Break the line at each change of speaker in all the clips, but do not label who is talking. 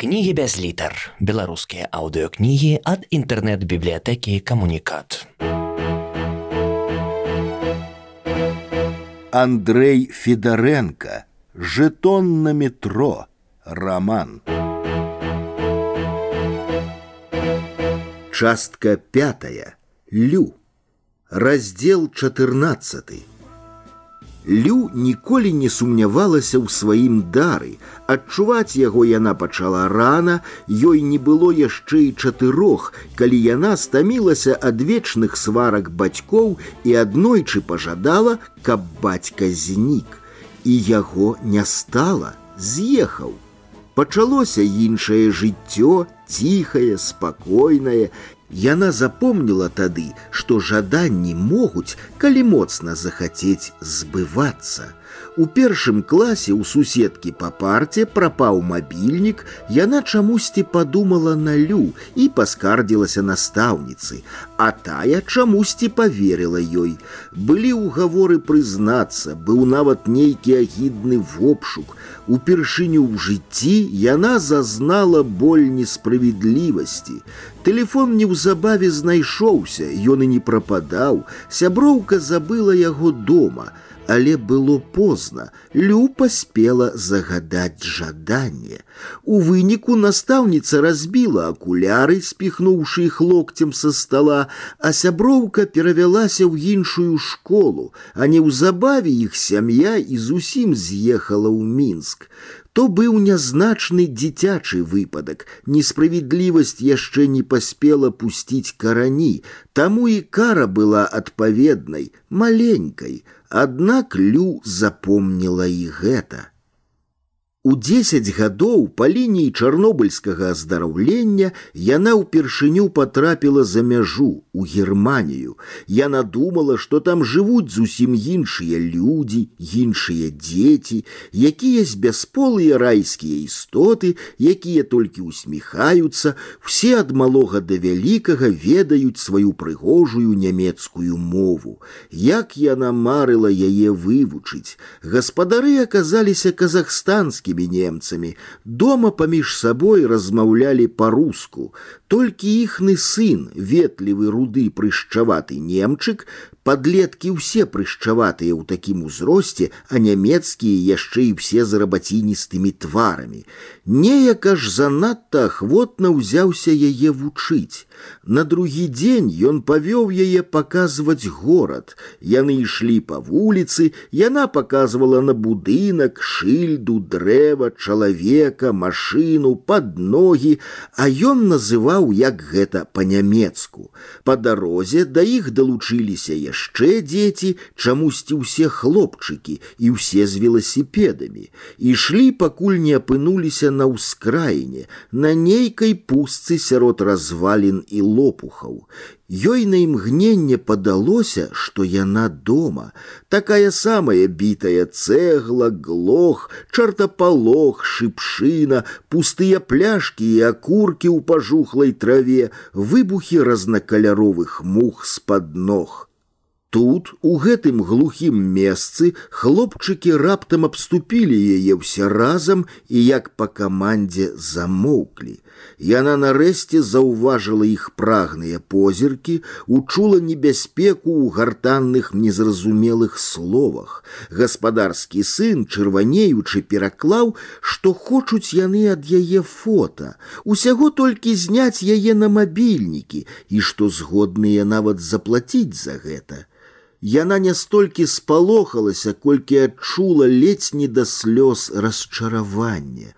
Кнігі без літар. Беларускія аўдыёкнігі ад інтэрнэт-бібліятэкі камунікат.
Андрей Федоренко. Жетон на метро. Роман. Частка пятая. Лю. Раздел четырнадцатый. Лю ніколі не сумнявалася ў сваім дары. Адчуваць яго яна пачала рана, ёй не было яшчэ і чатырох, калі яна стамілася ад вечных сварак бацькоў і аднойчы пажадала, каб бацька знік. І яго не стала, з'ехаў. Пачалося іншае жыццё, ціхае, спакойнае, Яна запомнила тады, што жаданні могуць, калі моцна захацець збывацца. У першым класе у суседкі па парце прапаў мабільнік, яна чамусьці падумала на лю і паскардзілася настаўніцы, а тая чамусьці поверила ёй. Былі ўгаворы прызнацца, быў нават нейкі агідны вопшук. Упершыню ў жыцці яна зазнала боль несправядлівасці. Тэлефон неўзабаве знайшоўся, ён і не прападаў, сяброўка забыла яго дома але было поздно. Лю паспела загадать жаданне. У выніку настаўніца разбіла акуляры, спихнуўшы іх локцем со стола, а сяброўка перавялася ў іншую школу, а неўзабаве іх сям'я і зусім з'ехала ў мінск. То быў нязначны дзіцячы выпадак, несправядлівасць яшчэ не паспела пусціць карані, таму і кара была адпаведнай, маленькай, Аднак Лю запомніла і гэта. У 10 гадоў па лініі чарнобыльскага аздараўлення яна ўпершыню потрапіла за мяжу у Германію. Яна думала, што там жывуць зусім іншыя людзі, іншыя дзеці, якія з бясполыя райскія істоты, якія толькі усміхаюцца, все ад малога да вялікага ведаюць сваю прыгожую нямецкую мову. Як яна марыла яе вывучыць. Гаспадары аказаліся казахстанскія рускімі немцамі. Дома паміж сабой размаўлялі па-руску. Толькі іхны сын, ветлівы руды прышчаваты немчык, Подлетки все прышчаватыя ў такім узросце, а нямецкія яшчэ і все зарабаціністымі тварамі. Неяк аж занадта ахвотна ўзяўся яе вучыць. На другі дзень ён павёў яе паказваць горад. Яны ішлі па вуліцы, яна паказвала на будынак, шыльду, дрэва, чалавека, машыну, пад ногі, а ён называў як гэта па-нямецку. Па дарозе да іх далучыліся яшчэ дзеці, чамусьці ўсе хлопчыкі і ўсе з веласіпедамі. Ішлі, пакуль не апынуліся на ўскраіне, на нейкай пустцы сярод развалін і лопухаў. Ёй на імгненне падалося, што яна дома, такая самая бітая цэгла, глох, чартапалох, шыпшына, пустыя пляшкі і акуркі ў пажухлай траве, выбухі разнакаляровых мух з-пад ног. Тут, у гэтым глухім месцы, хлопчыкі раптам абступілі яе ўсе разам і як па камандзе замоўклі. Яна нарэшце заўважыла іх прагныя позіркі, учула небяспеку ў гартанных незразумелых словах. Гаспадарскі сын, чырванеючы, пераклаў, што хочуць яны ад яе фота, усяго толькі зняць яе на мабільнікі і што згодныя нават заплаціць за гэта. Яна не столькі спалохалася, колькі адчула ледзь не да слёз расчаравання.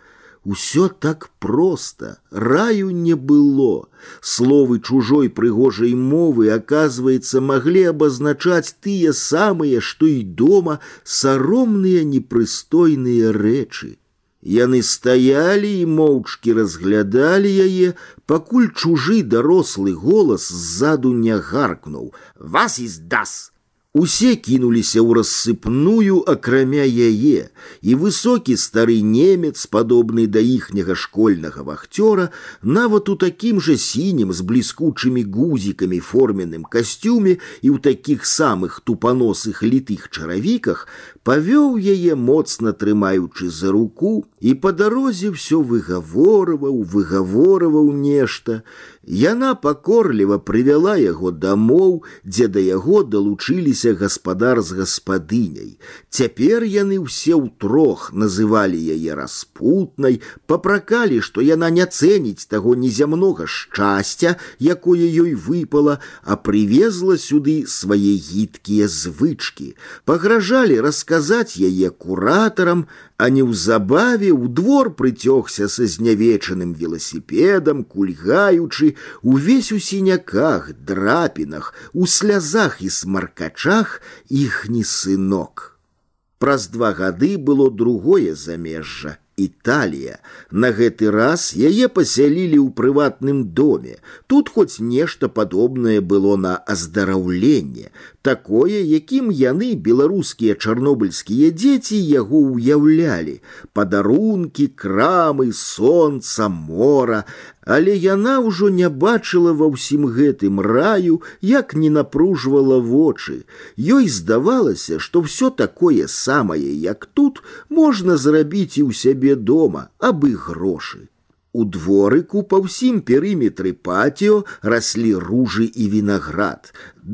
Усё так проста, раю не было. Словы чужой прыгожай мовы, оказывается, маглі абазначаць тыя самыя, што і дома саромныя непрыстойныя рэчы. Яны стаялі і моўчкі разглядалі яе, пакуль чужы дарослы голас ззаду не гаркнуў: « Вас из дас! Усе кінуліся ў рассыпную акрамя яе, і высокі стары немец, падобны да іхняга школьнага вахцёра, нават у такім жа сінім з бліскучымі гузікамі форменным касцюме і ў такіх самых тупаносых літых чаравіках павёў яе моцна трымаючы за руку і па дарозе ўсё выгаворываў, выгаворываў нешта. Яна пакорліва прывяла яго дамоў, дзе да яго далучыліся гаспадар з гаспадыняй. Цяпер яны ўсе ўтрох называлі яе распутнай, папракалі, што яна не цэніць таго незямнога шчасця, якое ёй выпала, а прывезла сюды свае гідкія звычкі. Пагражалі расказаць яе куратарам, а неўзабаве ў двор прыцёгся са знявечаным веласіпедам, кульгаючы, увесь у сіняках, драпінах, у слязах і смаркачах іхні сынок. Праз два гады было другое замежжа Італія. На гэты раз яе пасялілі ў прыватным доме. Тут хоць нешта падобнае было на аздараўленне, такое, якім яны беларускія чарнобыльскія дзеці яго ўяўлялі: падарункі, крамы, сонца, мора, Але яна ўжо не бачыла ва ўсім гэтым раю, як не напружвала вочы. Ёй здавалася, што ўсё такое самае, як тут можна зрабіць і ў сябе дома, абы грошы. У дворыку па ўсім перыметры патіо раслі ружы і вінаград.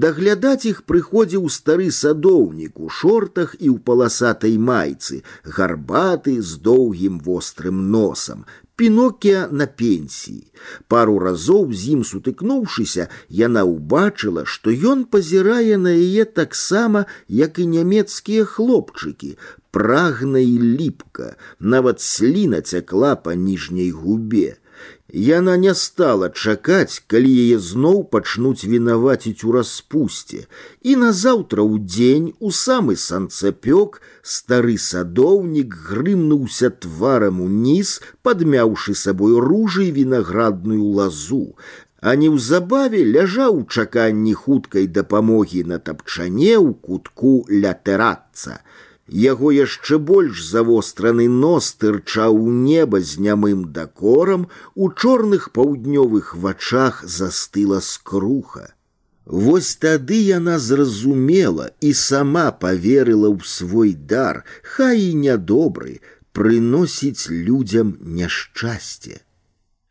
Даглядаць іх прыходзіў стары садоўнік у шортах і ў паласатай майцы, гарбаты з доўгім вострым носам, Пінокія на пенсіі. Пару разоў з ім сутыкнуўшыся, яна ўбачыла, што ён пазірае на яе таксама, як і нямецкія хлопчыкі, прагна і ліпка, нават сліна цякла па ніжняй губе. Яна не стала чакаць, калі яе зноў пачнуць вінаваціць у распусце. І назаўтра ў дзень у самы санцапёк стары садоўнік грымнуўся тварам уніз, падмяўшы сабой ружай вінаградную лазу, а неўзабаве ляжаў у чаканні хуткай дапамогі на тапчане ў кутку ля тэрацца. Яго яшчэ больш завостраны нос тырчаў у неба з нямым дакорам, у чорных паўднёвых вачах застыла скруха. Вось тады яна зразумела і сама поверыла ў свой дар, хай і нядобры, прыносіць людзям няшчасце.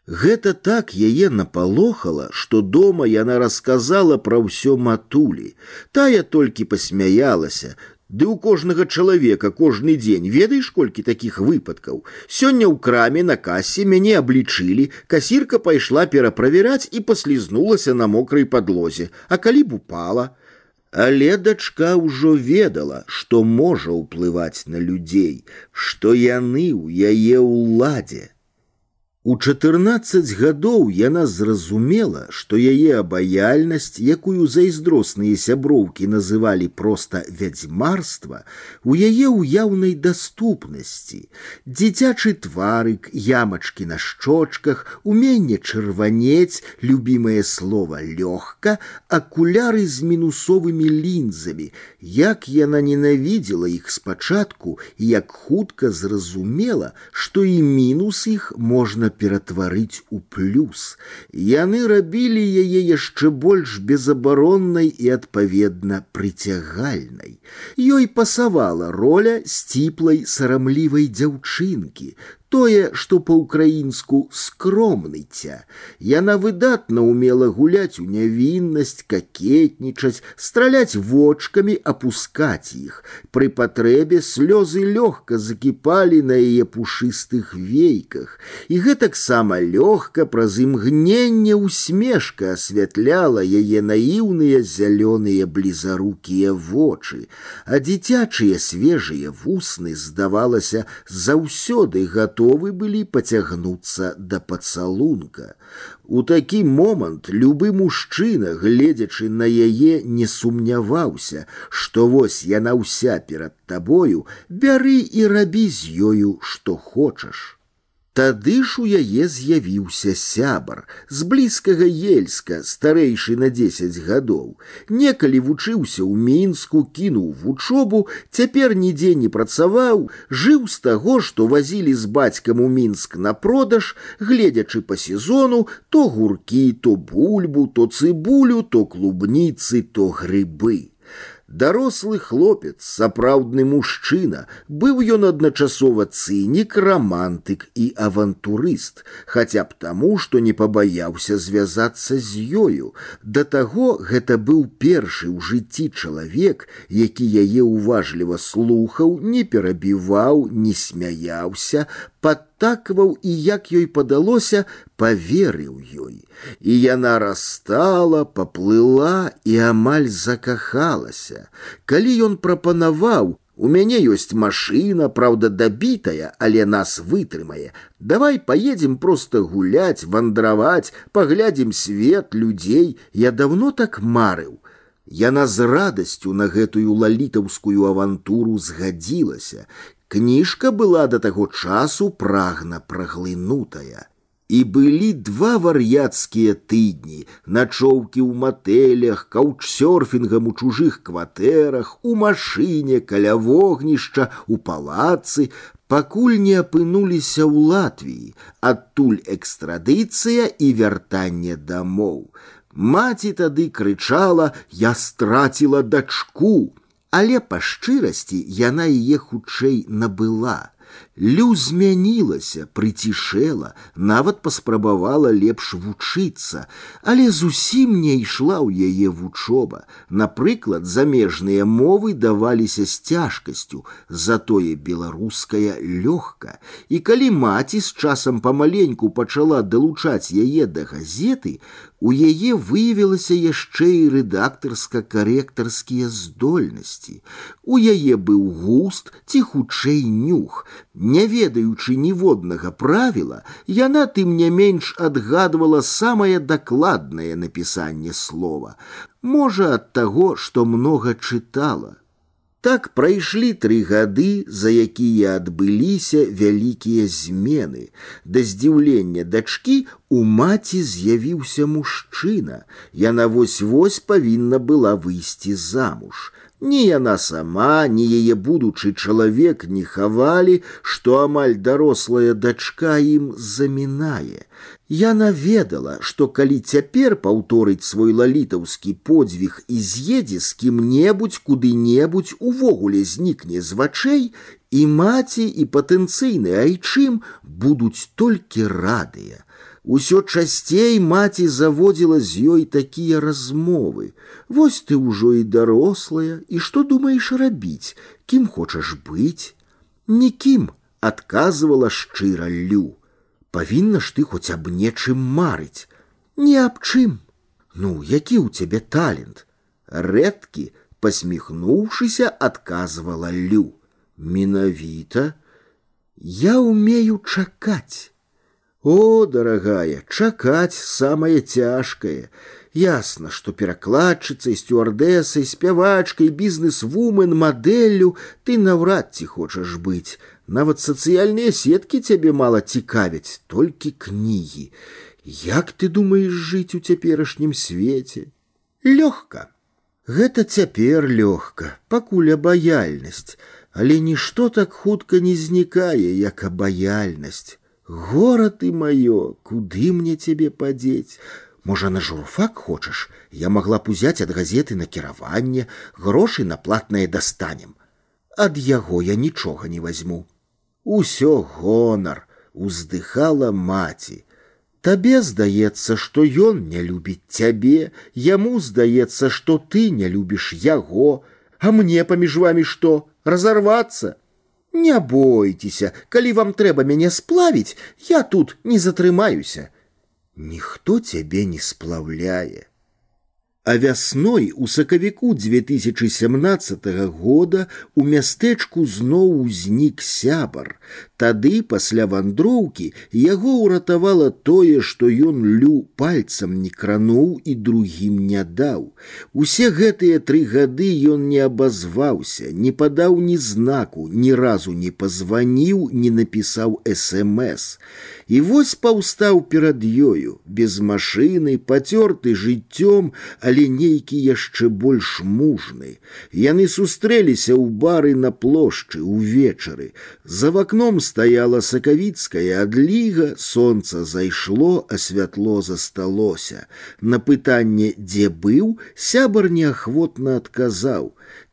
Гэта так яе напалохала, што дома яна расказала пра ўсё матулі. Тая толькі пасмяялася, Ды у кожнага чалавека кожны дзень ведаеш колькі такіх выпадкаў. Сёння ў краме на касе мяне аблічылі, касірка пайшла пераправяраць і паслізнулася на мокрай падлозе, а калі б упала. Але дачка ўжо ведала, што можа ўплываць на людзей, што яны ў яе ўладзе. У 14 гадоў яна зразумела, што яе абаяльнасць, якую зайздросныя сяброўкі называлі проста вядзьмарства, у яе ўяўнай даступнасці. Дзіцячы тварык, ямачкі на шчочках, уменне чырванець, любімае слова лёгка, акуляры з мінусовымі лінзамі, як яна ненавідзела іх спачатку і як хутка зразумела, што і мінус іх можна ператварыць у плюс. Яны рабілі яе яшчэ больш безабароннай і адпаведна прыцягальнай. Ёй пасавала роля сціплай сарамлівай дзяўчынкі, тое, што па-украінску скромныця. Яна выдатна умела гуляць у нявіннасць, какетнічаць, страляць вочкамі, апускаць іх. Пры патрэбе слёзы лёгка закіпалі на яе пушыстых вейках. І гэтаксама лёгка праз імгненне усмешка асвятляла яе наіўныя зялёныя блізарукія вочы, а дзіцячыя свежыя вусны, здавалася, заўсёды гатовы гатовы былі пацягнуцца да пацалунка. У такі момант любы мужчына, гледзячы на яе, не сумняваўся, што вось яна ўся перад табою, бяры і рабі з ёю, што хочаш. Тады ж у яе з'явіўся сябар з блізкага ельска, старэйшы на 10 гадоў. Некалі вучыўся ў мінску, кінуў вучобу, цяпер нідзе не працаваў, жыў з таго, што вазілі з бацькам у мінск на продаж, гледзячы па сезону, то гуркі, то бульбу, то цыбулю, то клубніцы, то грыбы. Дарослы хлопец, сапраўдны мужчына, быў ён адначасова цынік, рамантык і авантурыст, хаця б таму, што не пабаяўся звязацца з ёю. Да таго гэта быў першы ў жыцці чалавек, які яе ўважліва слухаў, не перабіваў, не смяяўся, падтакваў і як ёй падалося поверыў ёй і яна расстала поплыла і амаль закахалася калі ён прапанаваў у мяне ёсць машина правда дабітая але нас вытрымае давай поедем просто гуляць вандраваць паглядзім свет людзей я давно так марыў Яна з радасцю на гэтую лалітаўскую авантуру згадзілася Кніжка была да таго часу прагна праглынутая. І былі два вар'яцкія тыдні, начоўкі ў матэлях, каўчсёрфінгам у чужых кватэрах, у машыне, каля вогнішча, у палацы, пакуль не апынуліся ў Латвіі, адтуль экстрадыцыя і вяртанне дамоў. Маці тады крычала: « Я страціла дачку. Але па шчырасці яна яе хутчэй набыла. Лю змянілася, прыцішэла, нават паспрабавала лепш вучыцца, але зусім не ішла ў яе вучоба. Напрыклад, замежныя мовы даваліся з цяжкасцю, затое беларуская лёгка. І калі маці з часам памаленьку пачала далучаць яе да газеты, у яе выявілася яшчэ і рэдактарска-карэктарскія здольнасці. У яе быў густ ці хутчэй нюх, не ведаючы ніводнага правіла, яна тым не менш адгадвала самае дакладнае напісанне слова, можа ад таго, што многа чытала. Так прайшлі тры гады, за якія адбыліся вялікія змены. Да здзіўлення дачкі у маці з'явіўся мужчына. Яна вось-вось павінна была выйсці замуж. Ні яна сама, ні яе будучы чалавек не хавалі, што амаль дарослая дачка ім замінае. Яна ведала, што калі цяпер паўторыць свой лалітаўскі подзвіг і з'едзе з кім-небудзь куды-небудзь увогуле знікне з вачэй, і маці і патэнцыйны айчым будуць толькі радыя. Усё часцей маці заводзіла з ёй такія размовы. Вось ты ўжо і дарослая, і што думаеш рабіць, кім хочаш быць? Нікім, адказвала шчыра лю. Павінна ж ты хоць аб нечым марыць. Не аб чым. Ну, які ў цябе талент? Рэдкі, посміхнуўшыся, адказвала лю. Менавіта, я умею чакаць. О, дорогая, чакаць самое цяжкае. Ясно, што перакладчыцай, сцюардэсай, спявачкай, бізнес-вумен, мадэллю ты наўрад ці хочаш быць. Нават сацыяльныя сеткі цябе мала цікавяць, толькі кнігі. Як ты думаеш жыць у цяперашнім свеце? Лёгка. Гэта цяпер лёгка, пакуль абаяльнасць, але нішто так хутка не знікае, як абаяльнасць. Гора ты маё, куды мне цябе падзець? Можа, на журфак хочаш, я магла б узяць ад газеты накіраванне, грошы на платнае дастанем. Ад яго я нічога не возьму. Усё гонар, уздыхала маці. Табе здаецца, што ён не любіць цябе, яму здаецца, што ты не любіш яго, а мне паміж вамі што разарвацца. Не бойцеся, калі вам трэба мяне сплавіць, я тут не затрымаюся. Ніхто цябе не сплаўляе. А вясной у сакавіку 2017 года у мястэчку зноў узнік сябар. Тады пасля вандроўкі яго ўратавала тое, што ён лю пальцам не крануў і другім не даў. Усе гэтыя тры гады ён не абазваўся, не падаў ні знаку, ні разу не пазваніў, не напісаў СМС. І вось паўстаў перад ёю, без машыны, пацёрты жыццём, але нейкі яшчэ больш мужны. Яны сустрэліся ў бары на плошчы увечары. За вакном стаяла сакавіцкая адліга, сонца зайшло, а святло засталося. На пытанне, дзе быў, сябар неахвотна адказаў: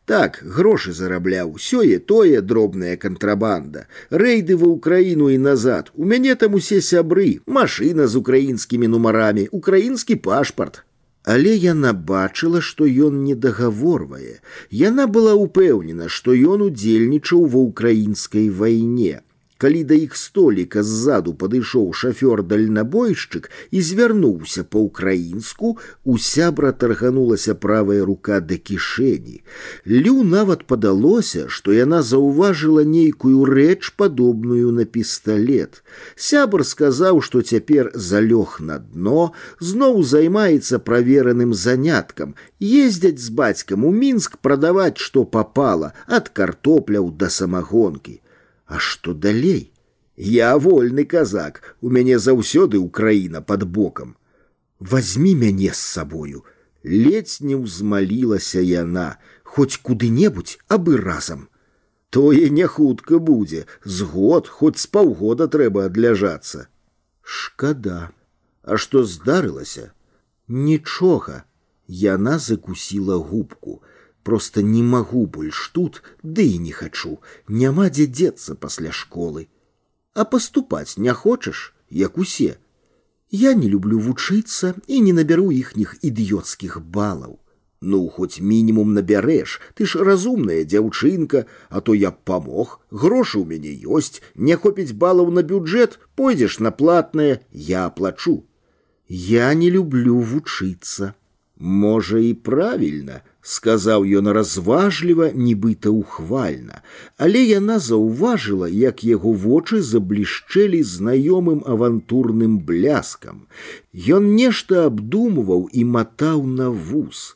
так, грошы зарабляў, сёе тое дробная кантрабанда. Рэйды ва ўкраіну і назад. У мяне там усе сябры, машына з украінскімі нумарамі, украінскі пашпарт. Але яна бачыла, што ён не дагаворвае. Яна была ўпэўнена, што ён удзельнічаў ва ўкраінскай вайне калі да іх століка ззаду падышоў шафёр дальнабойшчык і звярнуўся па-ўкраінску, у сябра тарганулася правая рука да кішэні. Лю нават падалося, што яна заўважыла нейкую рэч падобную на пісталлет. Сябр сказаў, што цяпер залёг на дно, зноў займаецца правераным заняткам, ездзяць з бацькам у мінск прадаваць, што папала ад картопляў да самагонкі. А што далей? Я вольны казак, у мяне заўсёды ўкраіна под бокам. Возьми мяне з сабою. Ледзь не ўзмалілася яна, хоць куды-небудзь абы разам. Тое не хутка будзе, з год, хоць з паўгода трэба адляжацца. Шкада. А што здарылася? Нічога. Яна закусіла губку просто не могу больше тут, да и не хочу, няма дзе деться пасля школы. А поступать не хочешь, як усе. Я не люблю вучыцца и не наберу іхніх ідыёцкіх балаў. Ну, хоть мінімум набярэш, ты ж разумная дзяўчынка, а то я помог, грошы ў мяне ёсць, не хопіць балаў на бюджет, пойдзеш на платнае, я оплачу. Я не люблю вучыцца. Можа і правільна, сказаў ён разважліва нібыта ухвальна але яна заўважыла як яго вочы заблішчэлі знаёмым авантурным бляскам ён нешта абдумываў і матаў на вуз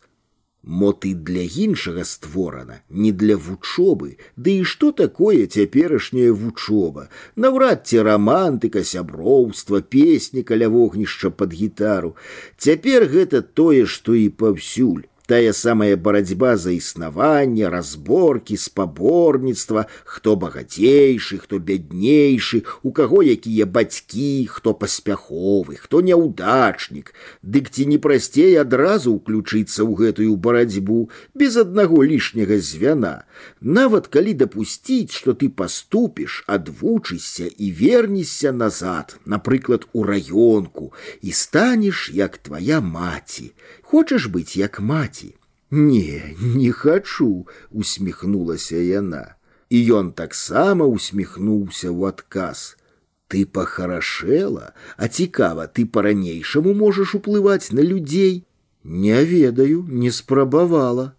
мо ты для іншага створана не для вучобы ды і што такое цяперашняя вучоба наўрад ці рамантыка сяброўства песні каля вогнішча под гітару цяпер гэта тое што і паўсюль тая самая барацьба за існаванне, разборкі, спаборніцтва, хто багацейшы, хто бяднейшы, у каго якія бацькі, хто паспяховы, хто няўдачнік, Дык ці не прасцей адразу ўключыцца ў гэтую барацьбу без аднаго лішняга звяна. Нават калі дапусціць, што ты паступіш, адвучышся і вернешся назад, напрыклад, у раёнку і станеш як твоя маці. Хочаш быць як маці? Не, не хачу, усміхнулася яна. І ён таксама усміхнуўся ў адказ. Ты пахарашэла, а цікава, ты па-ранейшаму можаш уплываць на людзей. Не ведаю, не спрабавала.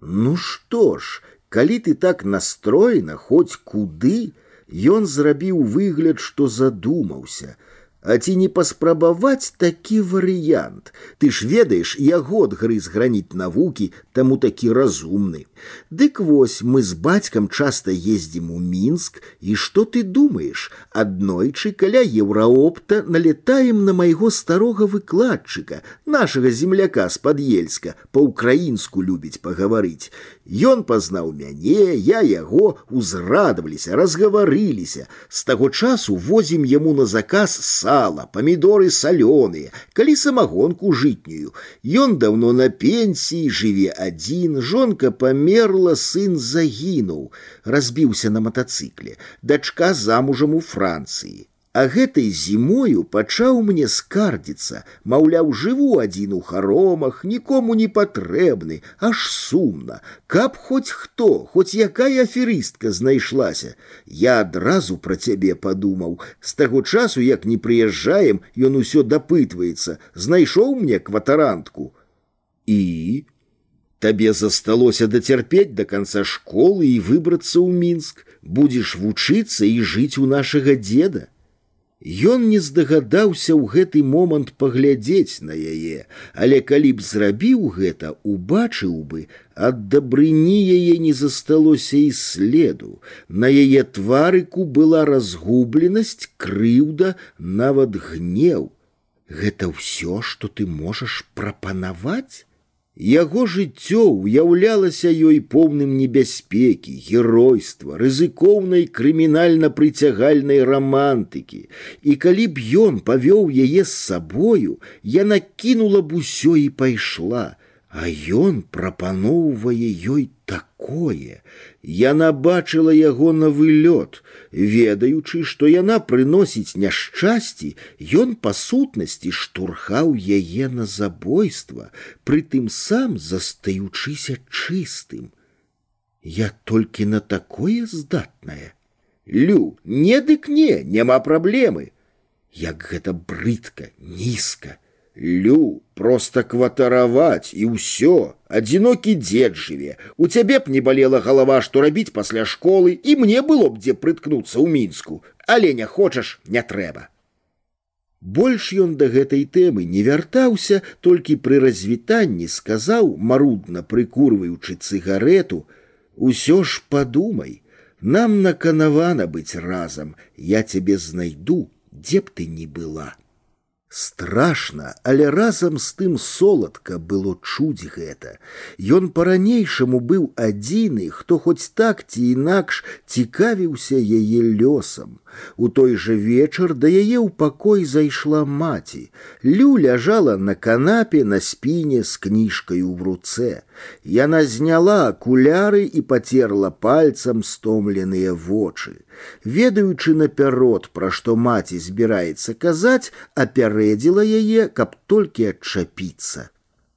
Ну што ж, калі ты так настроена хоць куды, ён зрабіў выгляд, што задумаўся, а ці не паспрабаваць такі варыянт. Ты ж ведаеш, я год грыз граніць навукі, таму такі разумны. Дык вось мы з бацькам часта ездзім у мінск, і што ты думаеш, аднойчы каля еўраопта налетаем на майго старога выкладчыка, нашага земляка з-пад ельска, па-украінску любіць пагаварыць. Ён пазнаў мяне, я яго узрадаваліся, разгаварыліся. З таго часу возім яму на заказ сала, памідоры салёныя, калі самагонку жытнюю. Ён даўно на пенсіі жыве адзін, жонка памерла, сын загінуў, разбіўся на матацыкле, дачка замужам у Францыі. А гэтай зімою пачаў мне скардзіцца, маўляў, жыву адзін у харомах, нікому не патрэбны, аж сумна, каб хоць хто, хоць якая аферыстка знайшлася. Я адразу пра цябе падумаў. З таго часу, як не прыязджаем, ён усё дапытваецца, знайшоў мне кватарантку. І табе засталося дацярпець да канца школы і выбрацца ў мінск, будзеш вучыцца і жыць у нашага деда. Ён не здагадаўся ў гэты момант паглядзець на яе, але калі б зрабіў гэта, убачыў бы, ад дабрыні яе не засталося і следу. На яе тварыку была разгубленасць, крыўда, нават гнеў. Гэта ўсё, што ты можаш прапанаваць? Яго жыццё ўяўлялася ёй поўным небяспекі, геройства, рызыкоўнай крымінальна-прыцягальнай рамантыкі. І калі б ён павёў яе з сабою, яна кінула б усё і пайшла, а ён прапаноўвае ёй такое. Яна бачыла яго на вылёт, ведаючы, што яна прыносіць няшчасці, ён па сутнасці штурхаў яе на забойства, прытым сам застаючыся чыстым. Я толькі на такое здатная. Лю, не дык не, няма праблемы. Як гэта брыдка, нізка. Лю, просто кватараваць і ўсё, адзінокі дзед жыве. У цябе б не балела галава, што рабіць пасля школы, і мне было б дзе прыткнуцца ў мінску, але не хочаш, не трэба. Больш ён да гэтай тэмы не вяртаўся, толькі пры развітанні сказаў, марудна прыкурваючы цыгарету: « Усё ж падумай, нам наканавана быць разам, я цябе знайду, дзе б ты не была. Страшна, але разам з тым соладка было чуць гэта. Ён па-ранейшаму быў адзіны, хто хоць так ці інакш цікавіўся яе лёсам. У той жа вечар да яе ў пакой зайшла маці. Лю ляжала на канапе на спіне з кніжкаю ў руцэ. Яна зняла акуляры і пацерла пальцам стомленыя вочы. Ведаючы наперод, пра што маці збіраецца казаць, апярэдзіла яе, каб толькі адчапіцца.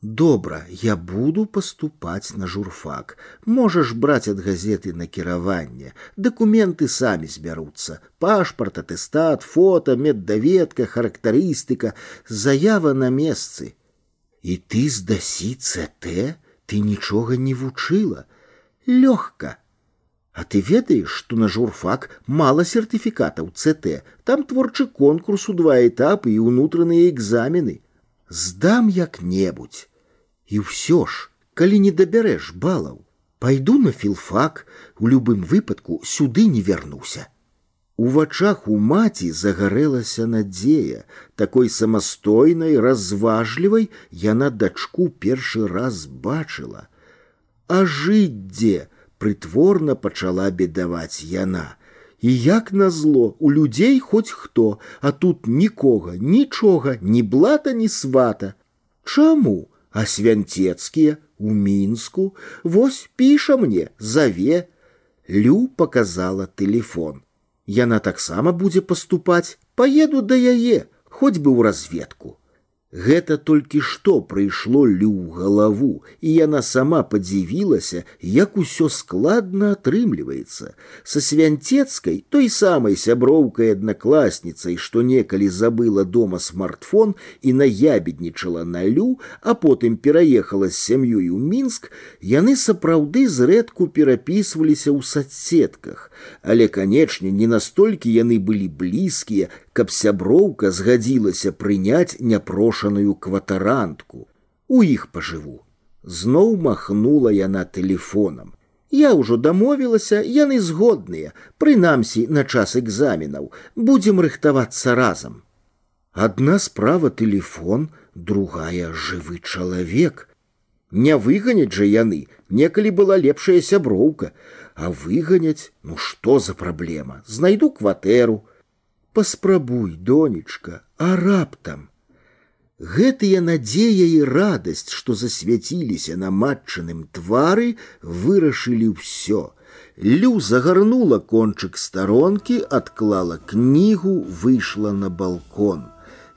Добра, я буду поступать на журфак. Можешь брать от газеты накіраванне. Документы сами збяруцца. Пашпарт, атэстат, фото, меддаведка, характарыстыка, заява на месцы. І ты здасі ЦТ, ты нічога не вучыла. Лёгка. А ты ведаеш, што на журфак мала сертыфікатаў ЦТ. Там творчы конкурс у два этапы і ўнутраныя экзамены. Здам як-небудзь. І ўсё ж, калі не дабярэш балаў, пайду на філфак, у любым выпадку сюды не вярнуся. У вачах у маці загарэлася надзея, такой самастойнай, разважлівай яна дачку першы раз бачыла. А жыць дзе прытворна пачала бедаваць яна. І як назло, у людзей хоць хто, а тут нікога, нічога, ні блата, ні свата. Чаму? а свянцецкія у мінску вось піша мне заве лю показала телефон яна таксама будзе паступаць поеду да яе хоць бы ў разведку Гэта толькі што прыйшло лю ў галаву, і яна сама падзівілася, як усё складна атрымліваецца. Са свянцецкай, той самай сяброўкай аднакласніцай, што некалі забыла дома смартфон і наябеднічала на лю, а потым пераехала з сям'ёй у мінск, яны сапраўды зрэдку перапісваліся ў садсетках. Але, канечне, не настолькі яны былі блізкія, каб сяброўка згадзілася прыняць няпрошаную кватарантку. У іх пажыву. Зноў махнула яна тэлефонам. Я ўжо дамовілася, яны згодныя, прынамсі на час экзаменаў, будзем рыхтавацца разам. Адна справа тэлефон, другая жывы чалавек. Не выганяць жа яны, некалі была лепшая сяброўка, а выганяць, ну што за праблема, знайду кватэру, паспрабуй донечка а раптам гэтыя надзея і радасць што засвяціліся на матчаным твары вырашылі ўсё лю загарнула кончык старонкі адклала кнігу выйшла на балкон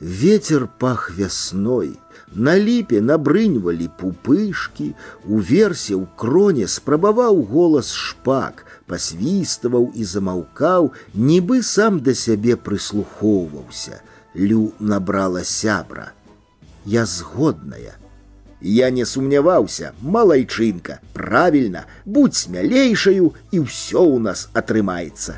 ветер пах вясной на ліпе набрыньвалі пупышкі у версе ў кроне спрабаваў голас шпак пасвіставаў і замаўкаў, нібы сам да сябе прыслухоўваўся. Лю набрала сябра. Я згодная. Я не сумняваўся, малайчынка, правільна, будь смялейшаю і ўсё ў нас атрымаецца.